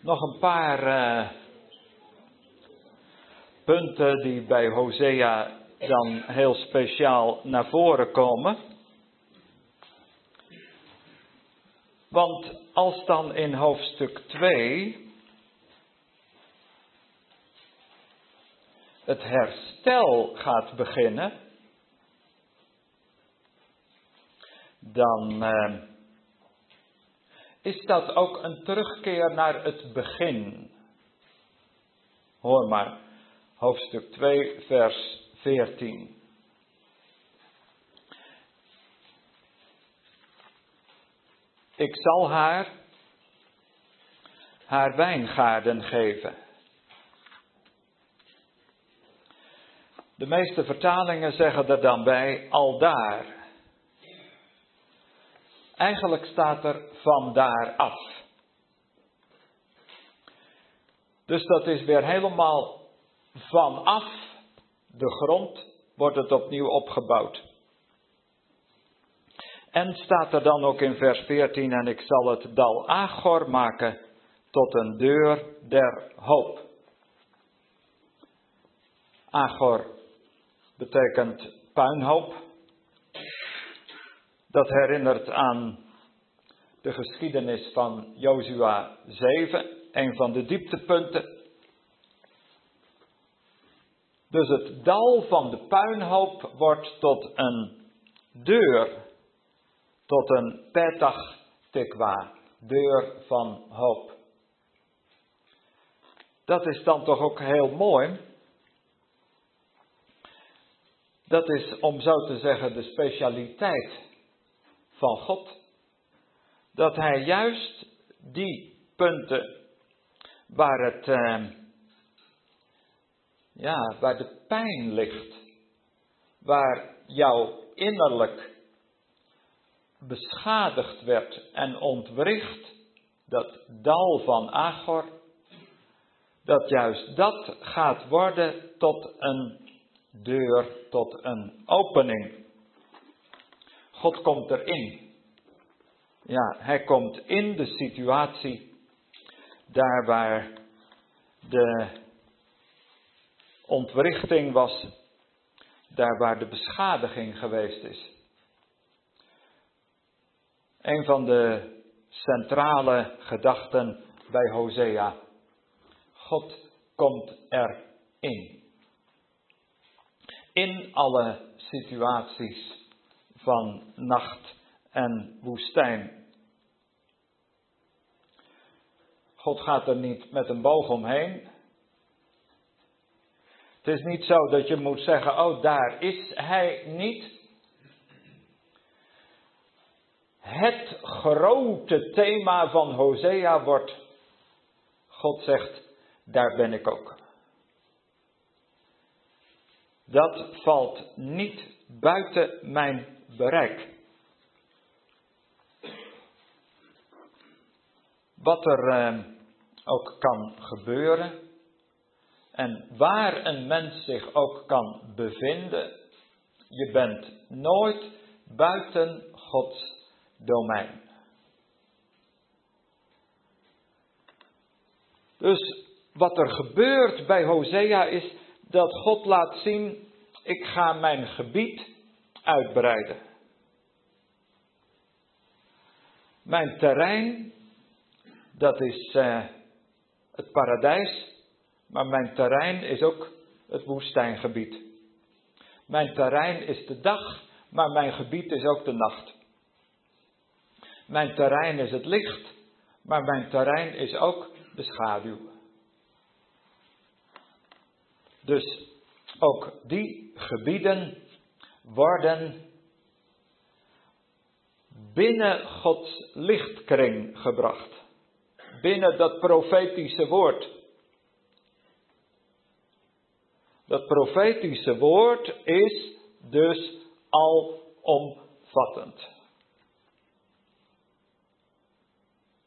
Nog een paar uh, punten die bij Hosea dan heel speciaal naar voren komen. Want als dan in hoofdstuk 2 het herstel gaat beginnen, dan uh, is dat ook een terugkeer naar het begin. Hoor maar, hoofdstuk 2, vers 14. Ik zal haar haar wijngaarden geven. De meeste vertalingen zeggen er dan bij al daar. Eigenlijk staat er van daar af. Dus dat is weer helemaal vanaf de grond wordt het opnieuw opgebouwd. En staat er dan ook in vers 14, en ik zal het dal Agor maken tot een deur der hoop. Agor betekent puinhoop. Dat herinnert aan de geschiedenis van Jozua 7, een van de dieptepunten. Dus het dal van de puinhoop wordt tot een deur, tot een petach tikwa, deur van hoop. Dat is dan toch ook heel mooi. Dat is, om zo te zeggen, de specialiteit van God. Dat hij juist die punten waar het, eh, ja, waar de pijn ligt, waar jouw innerlijk beschadigd werd en ontwricht, dat dal van Agor, dat juist dat gaat worden tot een deur, tot een opening. God komt erin. Ja, hij komt in de situatie daar waar de ontwrichting was, daar waar de beschadiging geweest is. Een van de centrale gedachten bij Hosea. God komt erin. In alle situaties van nacht en woestijn. God gaat er niet met een boog omheen. Het is niet zo dat je moet zeggen, oh daar is hij niet. Het grote thema van Hosea wordt, God zegt, daar ben ik ook. Dat valt niet buiten mijn bereik. Wat er eh, ook kan gebeuren en waar een mens zich ook kan bevinden, je bent nooit buiten Gods domein. Dus wat er gebeurt bij Hosea is dat God laat zien, ik ga mijn gebied uitbreiden. Mijn terrein, dat is uh, het paradijs, maar mijn terrein is ook het woestijngebied. Mijn terrein is de dag, maar mijn gebied is ook de nacht. Mijn terrein is het licht, maar mijn terrein is ook de schaduw. Dus ook die gebieden worden binnen Gods lichtkring gebracht. Binnen dat profetische woord. Dat profetische woord is dus alomvattend.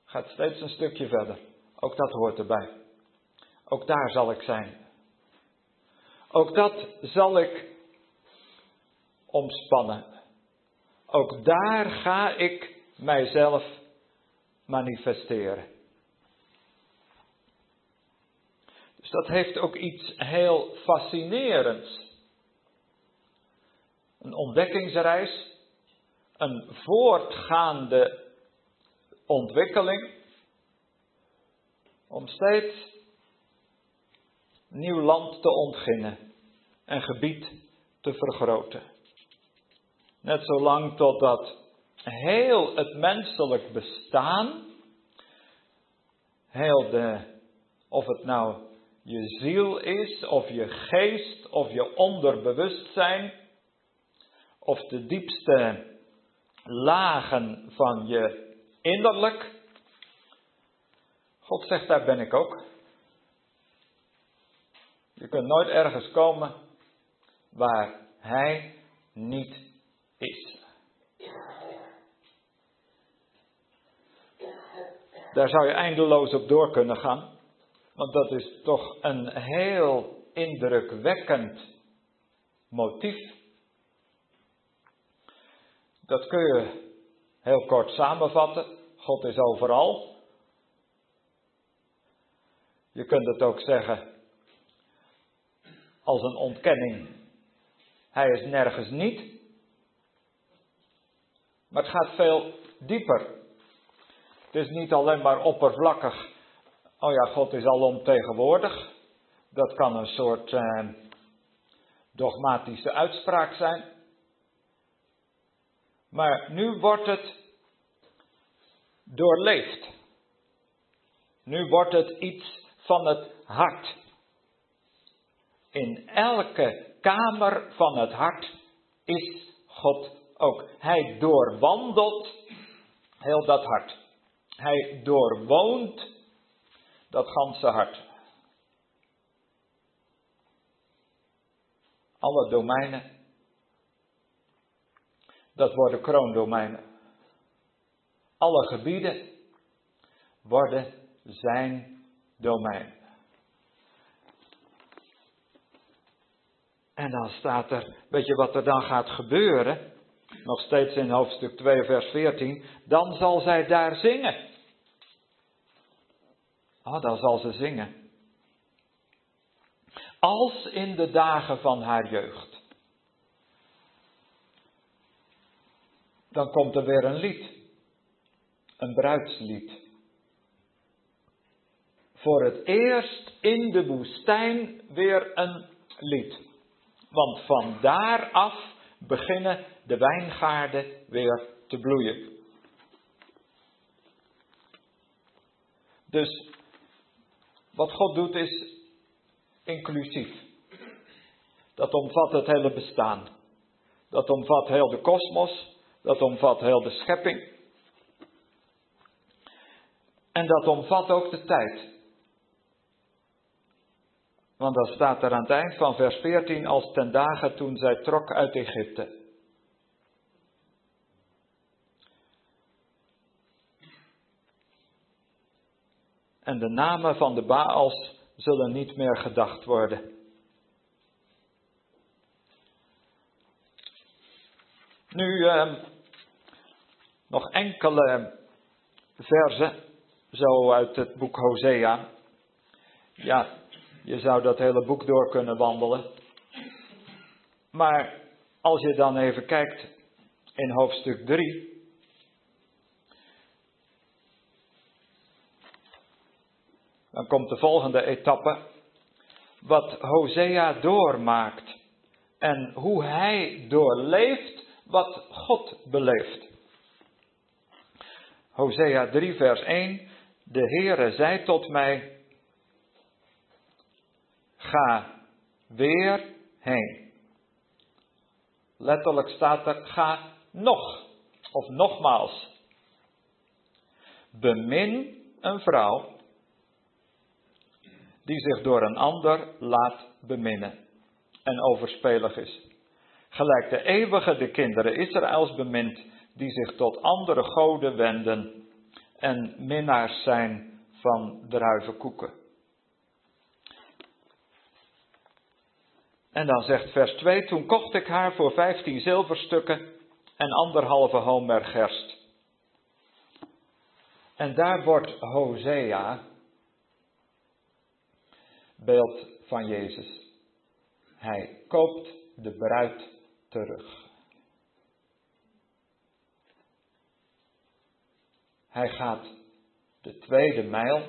Gaat steeds een stukje verder. Ook dat hoort erbij. Ook daar zal ik zijn. Ook dat zal ik omspannen. Ook daar ga ik mijzelf manifesteren. dat heeft ook iets heel fascinerends. Een ontdekkingsreis, een voortgaande ontwikkeling, om steeds nieuw land te ontginnen en gebied te vergroten. Net zolang totdat heel het menselijk bestaan, heel de, of het nou je ziel is, of je geest, of je onderbewustzijn, of de diepste lagen van je innerlijk. God zegt, daar ben ik ook. Je kunt nooit ergens komen waar Hij niet is. Daar zou je eindeloos op door kunnen gaan, want dat is toch een heel indrukwekkend motief. Dat kun je heel kort samenvatten. God is overal. Je kunt het ook zeggen als een ontkenning. Hij is nergens niet. Maar het gaat veel dieper. Het is niet alleen maar oppervlakkig. Oh ja, God is alomtegenwoordig. Dat kan een soort eh, dogmatische uitspraak zijn. Maar nu wordt het doorleefd. Nu wordt het iets van het hart. In elke kamer van het hart is God ook. Hij doorwandelt heel dat hart. Hij doorwoont dat ganse hart. Alle domeinen, dat worden kroondomeinen. Alle gebieden worden zijn domein. En dan staat er, weet je wat er dan gaat gebeuren? Nog steeds in hoofdstuk 2, vers 14. Dan zal zij daar zingen. Oh, dan zal ze zingen. Als in de dagen van haar jeugd. Dan komt er weer een lied. Een bruidslied. Voor het eerst in de woestijn weer een lied. Want van daar af beginnen de wijngaarden weer te bloeien. Dus wat God doet is inclusief. Dat omvat het hele bestaan. Dat omvat heel de kosmos. Dat omvat heel de schepping. En dat omvat ook de tijd. Want dan staat er aan het eind van vers 14 als ten dagen toen zij trok uit Egypte. En de namen van de Baals zullen niet meer gedacht worden. Nu eh, nog enkele versen, zo uit het boek Hosea. Ja, je zou dat hele boek door kunnen wandelen. Maar als je dan even kijkt in hoofdstuk 3. Dan komt de volgende etappe. Wat Hosea doormaakt. En hoe hij doorleeft wat God beleeft. Hosea 3, vers 1. De Heere zei tot mij: Ga weer heen. Letterlijk staat er: Ga nog. Of nogmaals. Bemin een vrouw die zich door een ander laat beminnen en overspelig is. Gelijk de eeuwige de kinderen Israëls bemint, die zich tot andere goden wenden en minnaars zijn van druivenkoeken. En dan zegt vers 2, toen kocht ik haar voor vijftien zilverstukken en anderhalve homer gerst. En daar wordt Hosea beeld van Jezus. Hij koopt de bruid terug. Hij gaat de tweede mijl,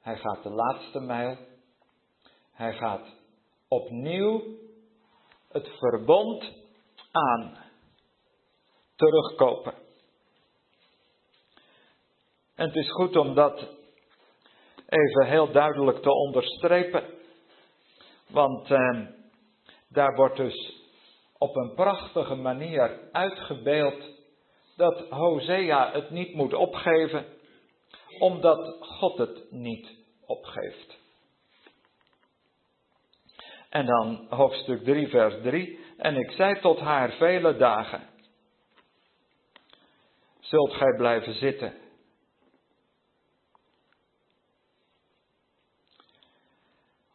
hij gaat de laatste mijl, hij gaat opnieuw het verbond aan terugkopen. En het is goed om dat even heel duidelijk te onderstrepen. Want eh, daar wordt dus op een prachtige manier uitgebeeld dat Hosea het niet moet opgeven, omdat God het niet opgeeft. En dan hoofdstuk 3, vers 3. En ik zei tot haar vele dagen: Zult gij blijven zitten?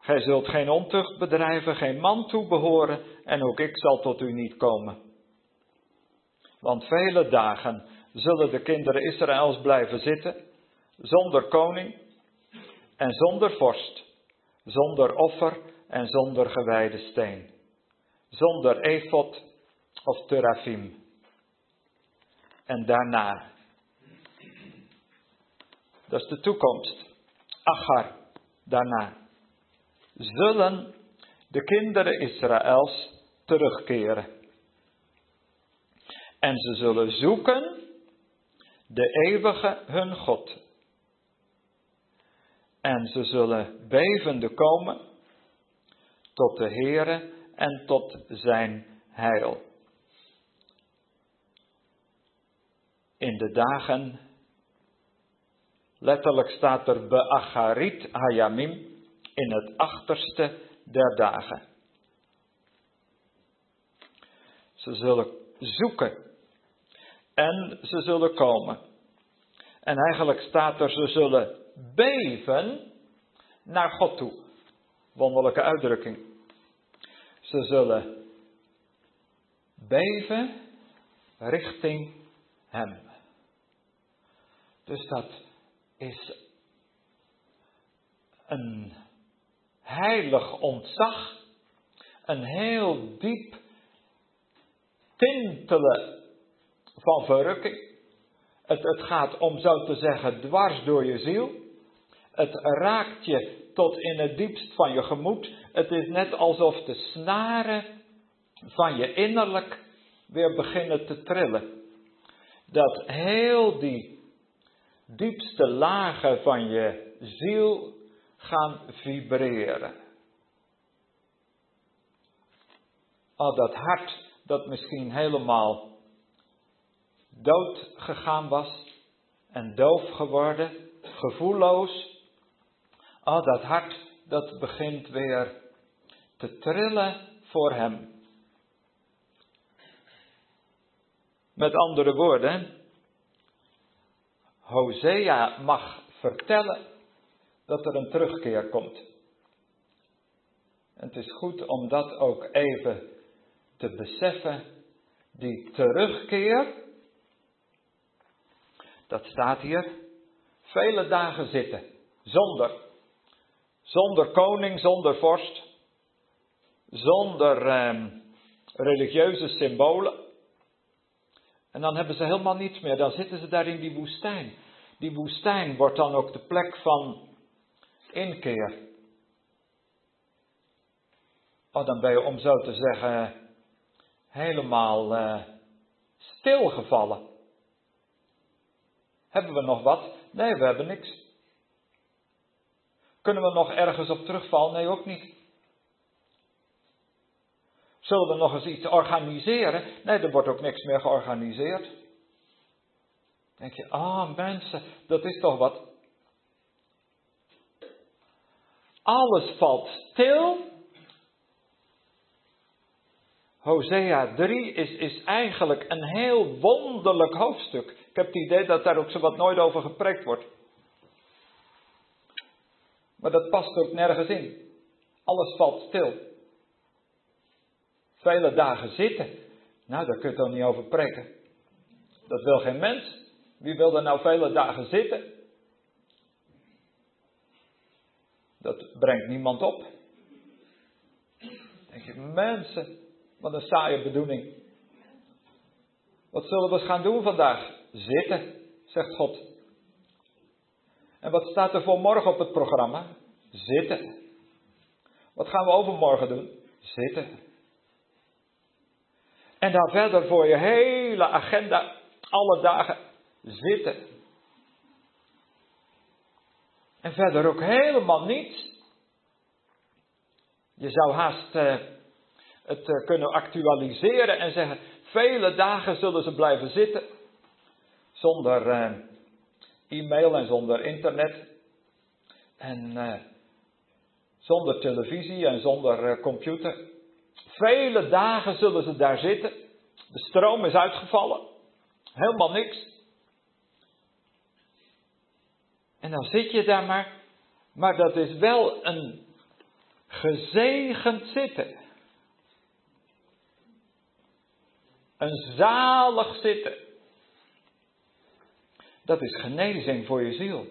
Gij zult geen ontucht bedrijven, geen man toebehoren, en ook ik zal tot u niet komen. Want vele dagen zullen de kinderen Israëls blijven zitten, zonder koning en zonder vorst, zonder offer en zonder gewijde steen, zonder efot of terafim. En daarna, dat is de toekomst, Achar, daarna, zullen de kinderen Israëls terugkeren. En ze zullen zoeken de eeuwige hun God. En ze zullen bevende komen tot de Heere en tot zijn heil. In de dagen, letterlijk staat er Beacharit Hayamim, in het achterste der dagen. Ze zullen zoeken en ze zullen komen. En eigenlijk staat er, ze zullen beven naar God toe. Wonderlijke uitdrukking. Ze zullen beven richting Hem. Dus dat is een heilig ontzag, een heel diep tintelen van verrukking. Het, het gaat om zo te zeggen dwars door je ziel. Het raakt je tot in het diepst van je gemoed. Het is net alsof de snaren van je innerlijk weer beginnen te trillen. Dat heel die diepste lagen van je ziel gaan vibreren. Al dat hart dat misschien helemaal dood gegaan was en doof geworden, gevoelloos. Al dat hart dat begint weer te trillen voor hem. Met andere woorden, Hosea mag vertellen dat er een terugkeer komt. En het is goed om dat ook even te beseffen. Die terugkeer, dat staat hier, vele dagen zitten, zonder, zonder koning, zonder vorst, zonder eh, religieuze symbolen. En dan hebben ze helemaal niets meer, dan zitten ze daar in die woestijn. Die woestijn wordt dan ook de plek van inkeer. Oh, dan ben je om zo te zeggen helemaal uh, stilgevallen. Hebben we nog wat? Nee, we hebben niks. Kunnen we nog ergens op terugvallen? Nee, ook niet. Zullen we nog eens iets organiseren? Nee, er wordt ook niks meer georganiseerd. Denk je, ah mensen, dat is toch wat. Alles valt stil. Hosea 3 is, is eigenlijk een heel wonderlijk hoofdstuk. Ik heb het idee dat daar ook zo wat nooit over gepreekt wordt. Maar dat past ook nergens in. Alles valt stil. Vele dagen zitten. Nou, daar kun je toch niet over preken. Dat wil geen mens. Wie wil er nou vele dagen zitten? Dat brengt niemand op. Denk je, mensen, wat een saaie bedoeling. Wat zullen we gaan doen vandaag? Zitten, zegt God. En wat staat er voor morgen op het programma? Zitten. Wat gaan we overmorgen doen? Zitten. En dan verder voor je hele agenda, alle dagen, zitten. En verder ook helemaal niets. Je zou haast uh, het uh, kunnen actualiseren en zeggen: vele dagen zullen ze blijven zitten. Zonder uh, e-mail en zonder internet. En zonder televisie en zonder computer. Vele dagen zullen ze daar zitten. De stroom is uitgevallen. Helemaal niks. En dan zit je daar maar. Maar dat is wel een gezegend zitten. Een zalig zitten. Dat is genezing voor je ziel.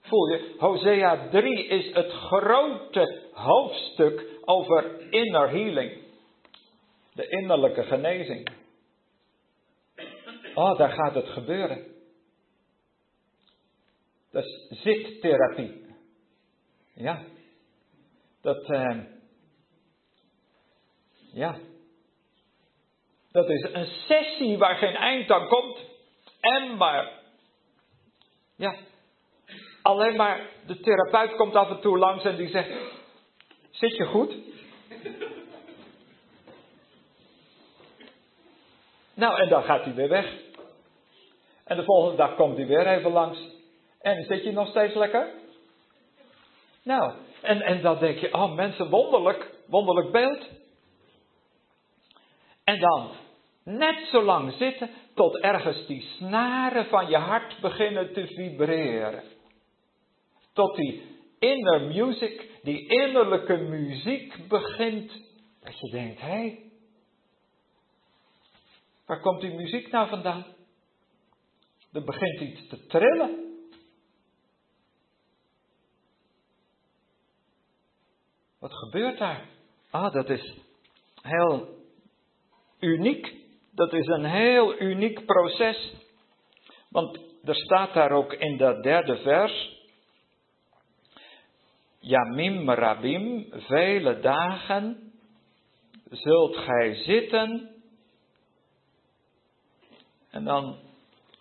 Voel je, Hosea 3 is het grote hoofdstuk over inner healing. De innerlijke genezing. Oh, daar gaat het gebeuren. Dat is zittherapie. Ja. Dat, uh, ja. Dat is een sessie waar geen eind aan komt. En maar, ja. Alleen maar de therapeut komt af en toe langs en die zegt: Zit je goed? Nou, en dan gaat hij weer weg. En de volgende dag komt hij weer even langs. En zit je nog steeds lekker? Nou, en, en dan denk je, oh mensen, wonderlijk, wonderlijk beeld. En dan net zo lang zitten tot ergens die snaren van je hart beginnen te vibreren. Tot die inner music, die innerlijke muziek begint. Dat je denkt, hé, Waar komt die muziek nou vandaan? Er begint iets te trillen. Wat gebeurt daar? Ah, dat is heel uniek. Dat is een heel uniek proces. Want er staat daar ook in dat derde vers. Yamim Rabim, vele dagen zult gij zitten en dan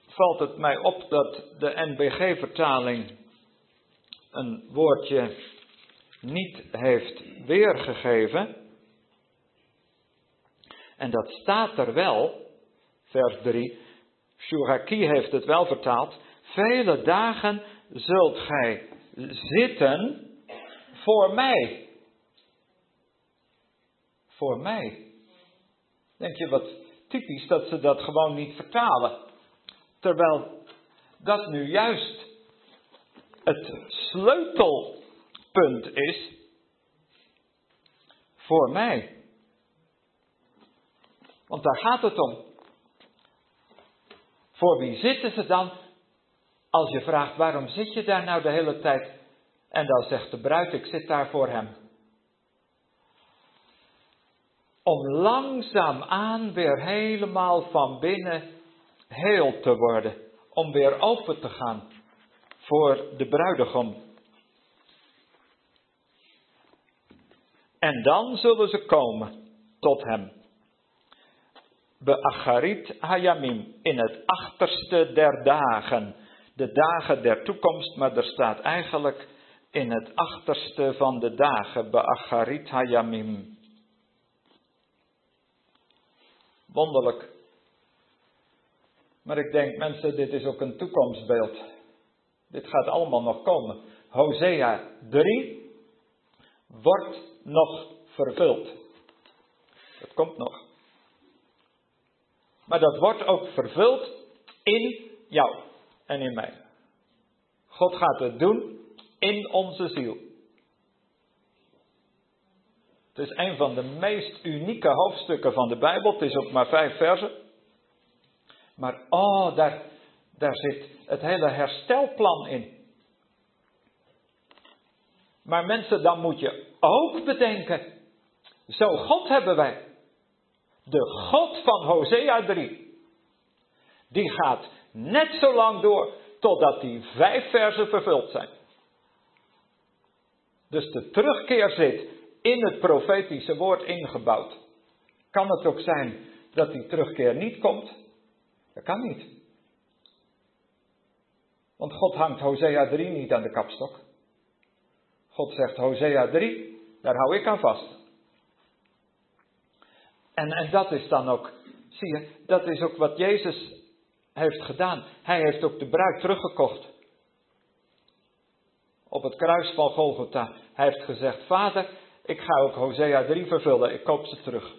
valt het mij op dat de NBG-vertaling een woordje niet heeft weergegeven. En dat staat er wel, vers 3. Shuraki heeft het wel vertaald. Vele dagen zult gij zitten voor mij. Voor mij. Denk je wat typisch dat ze dat gewoon niet vertalen. Terwijl dat nu juist het sleutelpunt is voor mij. Want daar gaat het om. Voor wie zitten ze dan? Als je vraagt waarom zit je daar nou de hele tijd? En dan zegt de bruid, ik zit daar voor hem. Om langzaamaan weer helemaal van binnen heel te worden. Om weer open te gaan voor de bruidegom. En dan zullen ze komen tot hem. Beacharit Hayamim, in het achterste der dagen. De dagen der toekomst, maar er staat eigenlijk in het achterste van de dagen. Beacharit Hayamim. Wonderlijk. Maar ik denk, mensen, dit is ook een toekomstbeeld. Dit gaat allemaal nog komen. Hosea 3 wordt nog vervuld. Dat komt nog. Maar dat wordt ook vervuld in jou en in mij. God gaat het doen in onze ziel. Het is een van de meest unieke hoofdstukken van de Bijbel. Het is ook maar vijf versen. Maar oh, daar, daar zit het hele herstelplan in. Maar mensen, dan moet je ook bedenken. Zo God hebben wij. De God van Hosea 3. Die gaat net zo lang door totdat die vijf versen vervuld zijn. Dus de terugkeer zit in het profetische woord ingebouwd. Kan het ook zijn dat die terugkeer niet komt? Dat kan niet. Want God hangt Hosea 3 niet aan de kapstok. God zegt Hosea 3, daar hou ik aan vast. En, en dat is dan ook, zie je, dat is ook wat Jezus heeft gedaan. Hij heeft ook de bruid teruggekocht. Op het kruis van Golgotha. Hij heeft gezegd, vader, ik ga ook Hosea 3 vervullen, ik koop ze terug.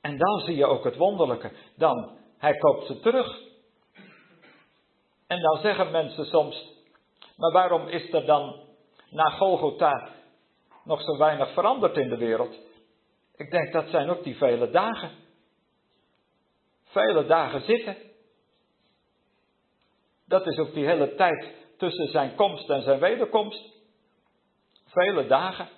En dan zie je ook het wonderlijke. Dan, hij koopt ze terug. En dan zeggen mensen soms, maar waarom is er dan na Golgotha nog zo weinig veranderd in de wereld? Ik denk dat zijn ook die vele dagen. Vele dagen zitten. Dat is ook die hele tijd tussen zijn komst en zijn wederkomst. Vele dagen.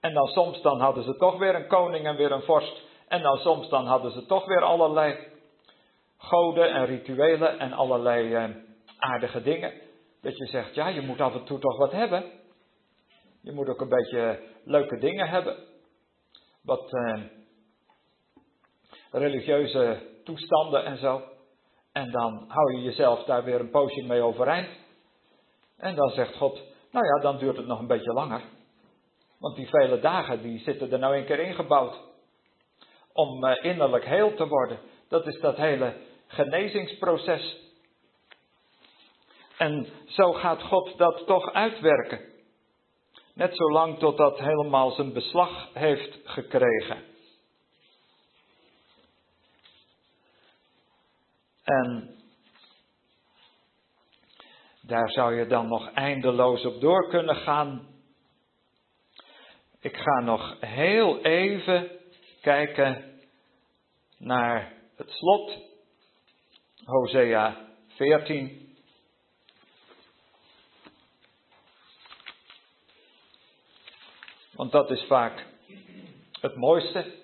En dan soms dan hadden ze toch weer een koning en weer een vorst. En dan soms dan hadden ze toch weer allerlei goden en rituelen en allerlei eh, aardige dingen. Dat je zegt, ja, je moet af en toe toch wat hebben. Je moet ook een beetje leuke dingen hebben. Wat eh, religieuze toestanden en zo. En dan hou je jezelf daar weer een poosje mee overeind. En dan zegt God, nou ja, dan duurt het nog een beetje langer. Want die vele dagen, die zitten er nou een keer ingebouwd. Om uh, innerlijk heel te worden. Dat is dat hele genezingsproces. En zo gaat God dat toch uitwerken. Net zolang tot dat helemaal zijn beslag heeft gekregen. En daar zou je dan nog eindeloos op door kunnen gaan. Ik ga nog heel even kijken naar het slot, Hosea 14. Want dat is vaak het mooiste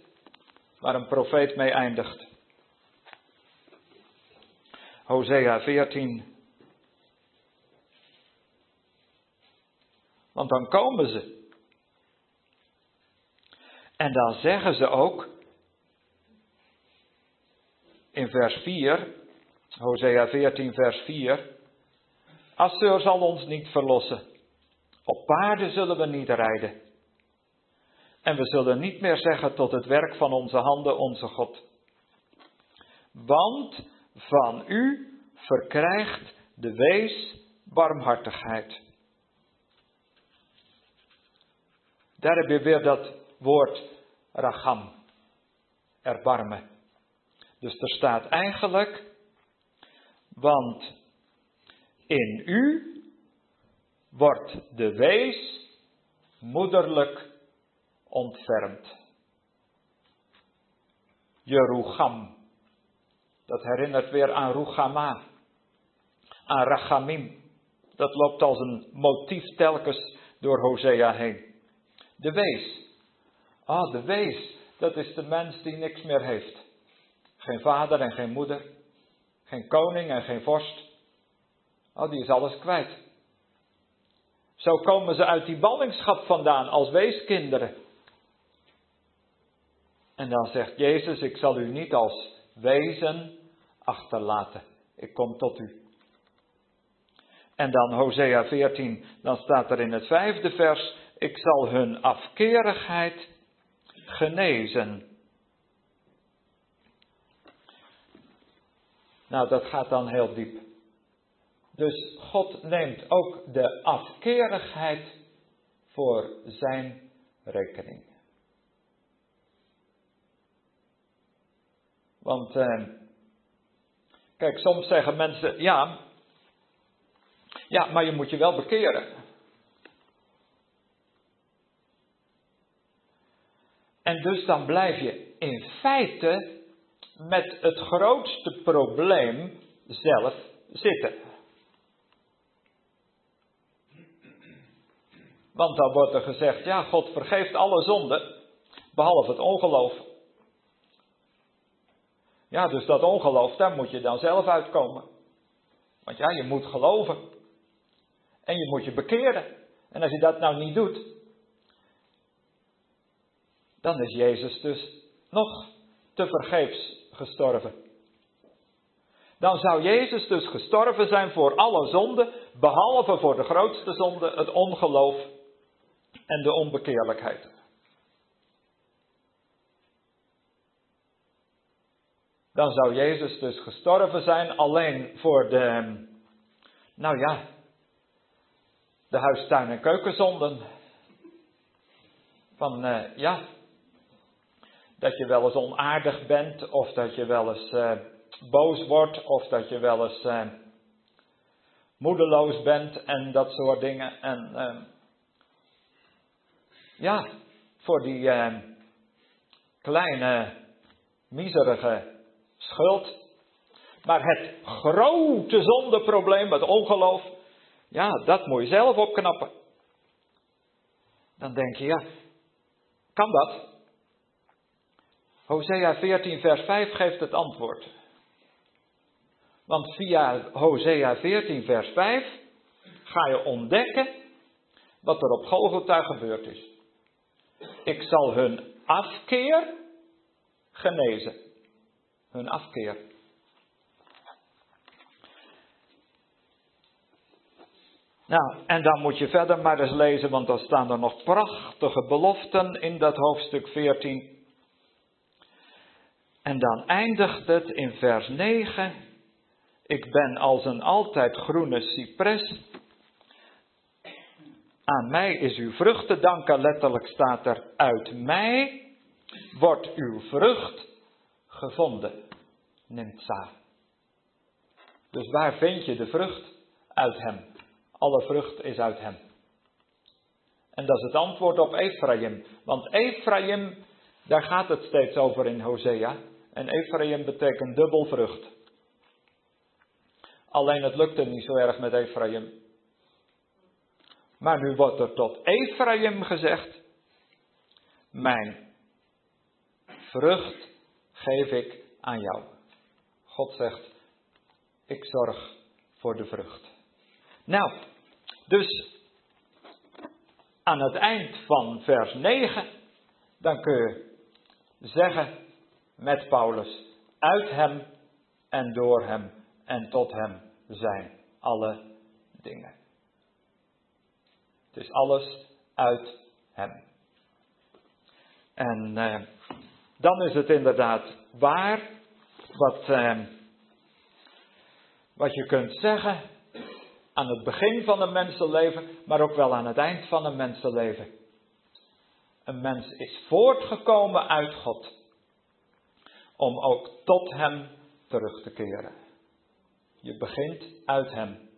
waar een profeet mee eindigt. Hosea 14. Want dan komen ze. En dan zeggen ze ook in vers 4, Hosea 14, vers 4, Assur zal ons niet verlossen. Op paarden zullen we niet rijden. En we zullen niet meer zeggen tot het werk van onze handen, onze God. Want van u verkrijgt de wees barmhartigheid. Daar heb je weer dat woord racham, erbarmen. Dus er staat eigenlijk, want in u wordt de wees moederlijk ontfermd. Jerucham, dat herinnert weer aan Ruchama, aan Rachamim. Dat loopt als een motief telkens door Hosea heen. De wees. Ah, de wees, dat is de mens die niks meer heeft. Geen vader en geen moeder. Geen koning en geen vorst. Oh, die is alles kwijt. Zo komen ze uit die ballingschap vandaan als weeskinderen. En dan zegt Jezus, ik zal u niet als wezen achterlaten. Ik kom tot u. En dan Hosea 14, dan staat er in het vijfde vers, ik zal hun afkerigheid genezen. Nou, dat gaat dan heel diep. Dus God neemt ook de afkerigheid voor zijn rekening. Want, eh, kijk, soms zeggen mensen, ja, ja, maar je moet je wel bekeren. En dus dan blijf je in feite met het grootste probleem zelf zitten. Want dan wordt er gezegd, ja, God vergeeft alle zonden, behalve het ongeloof. Ja, dus dat ongeloof, daar moet je dan zelf uitkomen. Want ja, je moet geloven. En je moet je bekeren. En als je dat nou niet doet, dan is Jezus dus nog te vergeefs gestorven. Dan zou Jezus dus gestorven zijn voor alle zonden, behalve voor de grootste zonde, het ongeloof en de onbekeerlijkheid. Dan zou Jezus dus gestorven zijn alleen voor de, nou ja, de huistuin- en keukenzonden. Van, uh, ja, dat je wel eens onaardig bent, of dat je wel eens uh, boos wordt, of dat je wel eens uh, moedeloos bent en dat soort dingen. En ja, voor die kleine, miserige schuld. Maar het grote zondeprobleem, het ongeloof, ja, dat moet je zelf opknappen. Dan denk je, ja, kan dat? Hosea 14, vers 5 geeft het antwoord. Want via Hosea 14, vers 5 ga je ontdekken wat er op Golgotha gebeurd is. Ik zal hun afkeer genezen. Hun afkeer. Nou, en dan moet je verder maar eens lezen, want dan staan er nog prachtige beloften in dat hoofdstuk 14. En dan eindigt het in vers 9. Ik ben als een altijd groene cipres. Aan mij is uw vrucht te danken, letterlijk staat er, uit mij wordt uw vrucht gevonden. Nimtza. Dus waar vind je de vrucht? Uit hem. Alle vrucht is uit hem. En dat is het antwoord op Ephraim. Want Ephraim, daar gaat het steeds over in Hosea. En Ephraim betekent dubbel vrucht. Alleen het lukte niet zo erg met Ephraim. Maar nu wordt er tot Ephraim gezegd: Mijn vrucht geef ik aan jou. God zegt: Ik zorg voor de vrucht. Nou, dus aan het eind van vers 9, dan kun je zeggen met Paulus, uit hem en door hem en tot hem zijn alle dingen. Het is alles uit hem. En eh, dan is het inderdaad waar wat, eh, wat je kunt zeggen aan het begin van een mensenleven, maar ook wel aan het eind van een mensenleven. Een mens is voortgekomen uit God om ook tot Hem terug te keren. Je begint uit Hem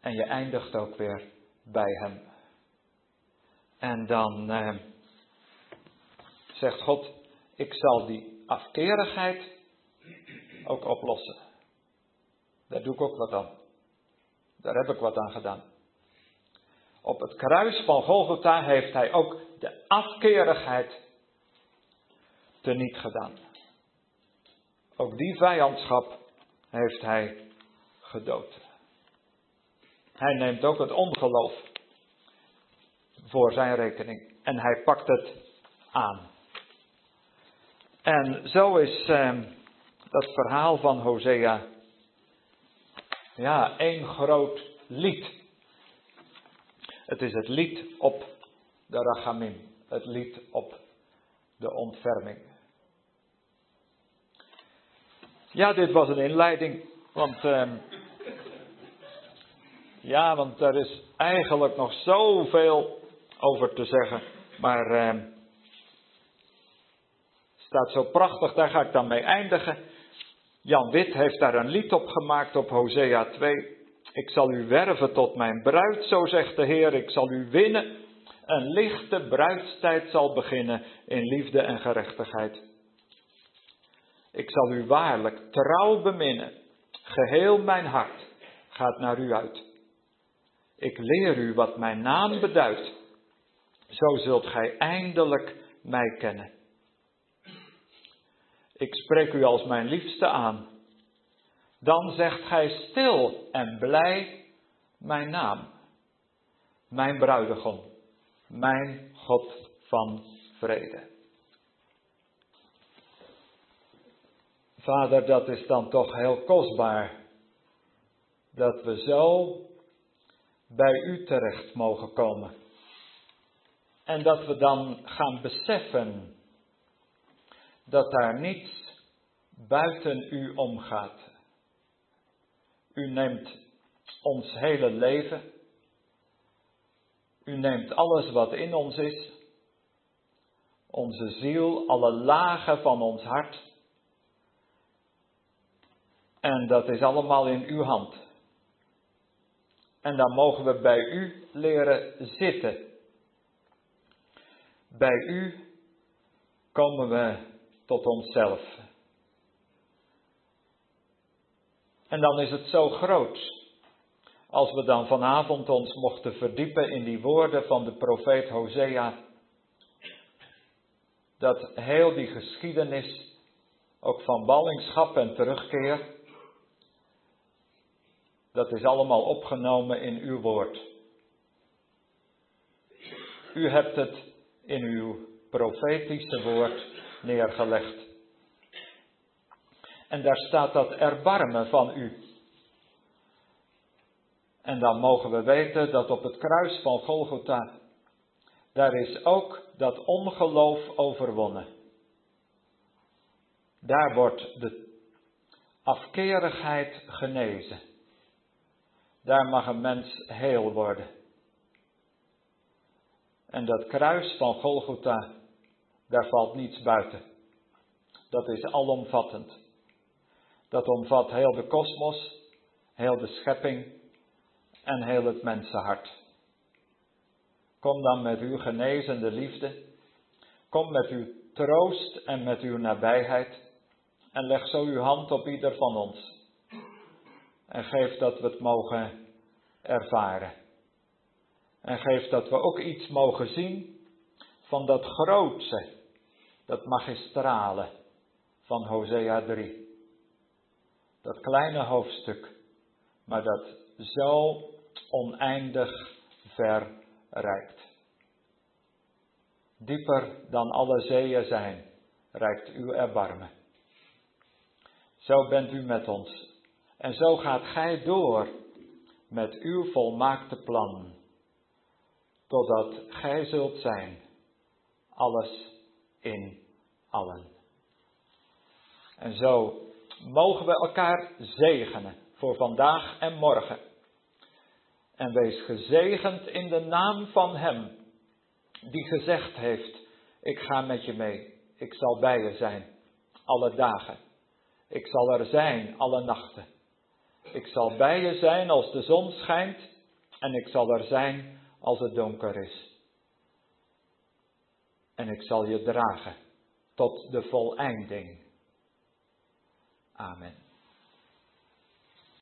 en je eindigt ook weer bij Hem. En dan eh, zegt God, ik zal die afkerigheid ook oplossen. Daar doe ik ook wat aan. Daar heb ik wat aan gedaan. Op het kruis van Golgotha heeft hij ook de afkerigheid teniet gedaan. Ook die vijandschap heeft hij gedood. Hij neemt ook het ongeloof voor zijn rekening en hij pakt het aan. En zo is eh, dat verhaal van Hosea ja, één groot lied. Het is het lied op de rachamim, het lied op de ontferming. Ja, dit was een inleiding, want uh, ja, want er is eigenlijk nog zoveel over te zeggen, maar uh, staat zo prachtig, daar ga ik dan mee eindigen. Jan Wit heeft daar een lied op gemaakt op Hosea 2. Ik zal u werven tot mijn bruid, zo zegt de Heer. Ik zal u winnen. Een lichte bruidstijd zal beginnen in liefde en gerechtigheid. Ik zal u waarlijk trouw beminnen. Geheel mijn hart gaat naar u uit. Ik leer u wat mijn naam beduidt. Zo zult gij eindelijk mij kennen. Ik spreek u als mijn liefste aan. Dan zegt gij stil en blij mijn naam. Mijn bruidegom, mijn God van vrede. Vader, dat is dan toch heel kostbaar dat we zo bij u terecht mogen komen. En dat we dan gaan beseffen dat daar niets buiten u omgaat. U neemt ons hele leven. U neemt alles wat in ons is. Onze ziel, alle lagen van ons hart. En dat is allemaal in uw hand. En dan mogen we bij u leren zitten. Bij u komen we tot onszelf. En dan is het zo groot. Als we dan vanavond ons mochten verdiepen in die woorden van de profeet Hosea. Dat heel die geschiedenis, ook van ballingschap en terugkeer, dat is allemaal opgenomen in uw woord. U hebt het in uw profetische woord neergelegd. En daar staat dat erbarmen van u. En dan mogen we weten dat op het kruis van Golgotha, daar is ook dat ongeloof overwonnen. Daar wordt de afkerigheid genezen. Daar mag een mens heel worden. En dat kruis van Golgotha, daar valt niets buiten. Dat is alomvattend. Dat omvat heel de kosmos, heel de schepping en heel het mensenhart. Kom dan met uw genezende liefde. Kom met uw troost en met uw nabijheid. En leg zo uw hand op ieder van ons. En geef dat we het mogen ervaren. En geef dat we ook iets mogen zien van dat grootse, dat magistrale van Hosea 3. Dat kleine hoofdstuk, maar dat zo oneindig ver reikt. Dieper dan alle zeeën zijn, reikt uw erbarmen. Zo bent u met ons en zo gaat gij door met uw volmaakte plan, totdat gij zult zijn, alles in allen. En zo mogen we elkaar zegenen voor vandaag en morgen. En wees gezegend in de naam van Hem die gezegd heeft, ik ga met je mee, ik zal bij je zijn, alle dagen. Ik zal er zijn, alle nachten. Ik zal bij je zijn als de zon schijnt en ik zal er zijn als het donker is. En ik zal je dragen tot de voleinding. Amen.